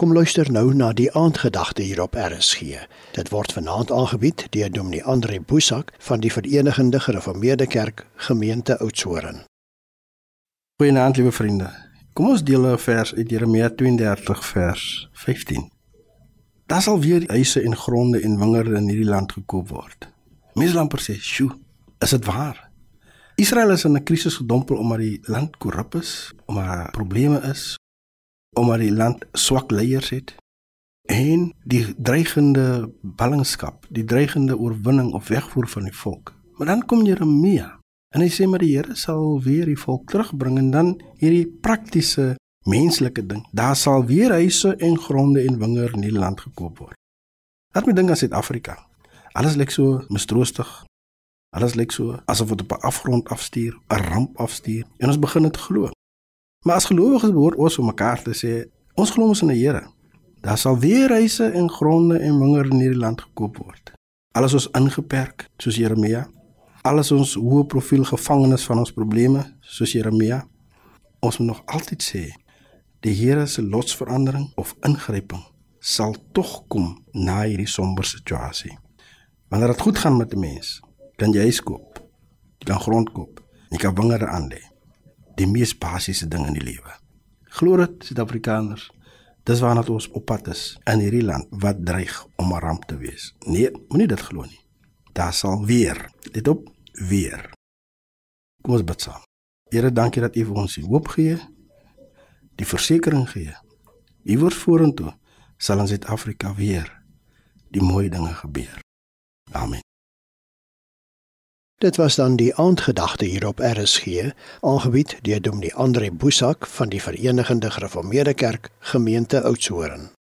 Kom luister nou na die aandgedagte hier op RSG. Dit word vanaand aangebied deur Dominee Andre Boesak van die Verenigde Gereformeerde Kerk Gemeente Oudtshoorn. Goeienaand liewe vriende. Kom ons deel 'n vers uit Jeremia 32 vers 15. Daar sal weer huise en gronde en wingerde in hierdie land gekoop word. Mense lamper sê, "Sjoe, is dit waar?" Israel is in 'n krisis gedompel omdat die land korrup is, omdat daar probleme is, omdat die land swak leiers het en die dreigende ballingskap, die dreigende oorwinning of wegvoer van die volk. Maar dan kom Jeremia en hy sê maar die Here sal weer die volk terugbring en dan hierdie praktiese menslike ding. Daar sal weer huise en gronde en wingerde in die land gekoop word. Laat my dink aan Suid-Afrika. Alles lyk so mistroostig. Alles lyk so asof dit op 'n afgrond afstuur, 'n ramp afstuur en ons begin dit glo. Maar as gelowiges behoort ons om mekaar te sê, ons glo ons in die Here. Daar sal weer huise en gronde en wingerde in hierdie land gekoop word. Alles ons ingeperk, soos Jeremia. Alles ons hoë profiel gevangenes van ons probleme, soos Jeremia. Ons moet nog altyd sê, die Here se lotsverandering of ingryping sal tog kom na hierdie somber situasie. Wanneer dit goed gaan met 'n mens, kan jy huis koop, jy kan grond koop, jy kan wingerde aanlê die mees basiese ding in die lewe. Glo dit Suid-Afrikaners. Dis waarna ons op pad is in hierdie land wat dreig om 'n ramp te wees. Nee, moenie dit glo nie. Daar sal weer, dit op weer. Kom ons bid saam. Here, dankie dat U vir ons die hoop gee, die versekering gee. Iewers vorentoe sal in Suid-Afrika weer die mooi dinge gebeur. Amen. Dit was dan die aandgedagte hier op RSG, aangebied deur Dominee Andre Boesak van die Verenigde Gereformeerde Kerk Gemeente Oudtshoorn.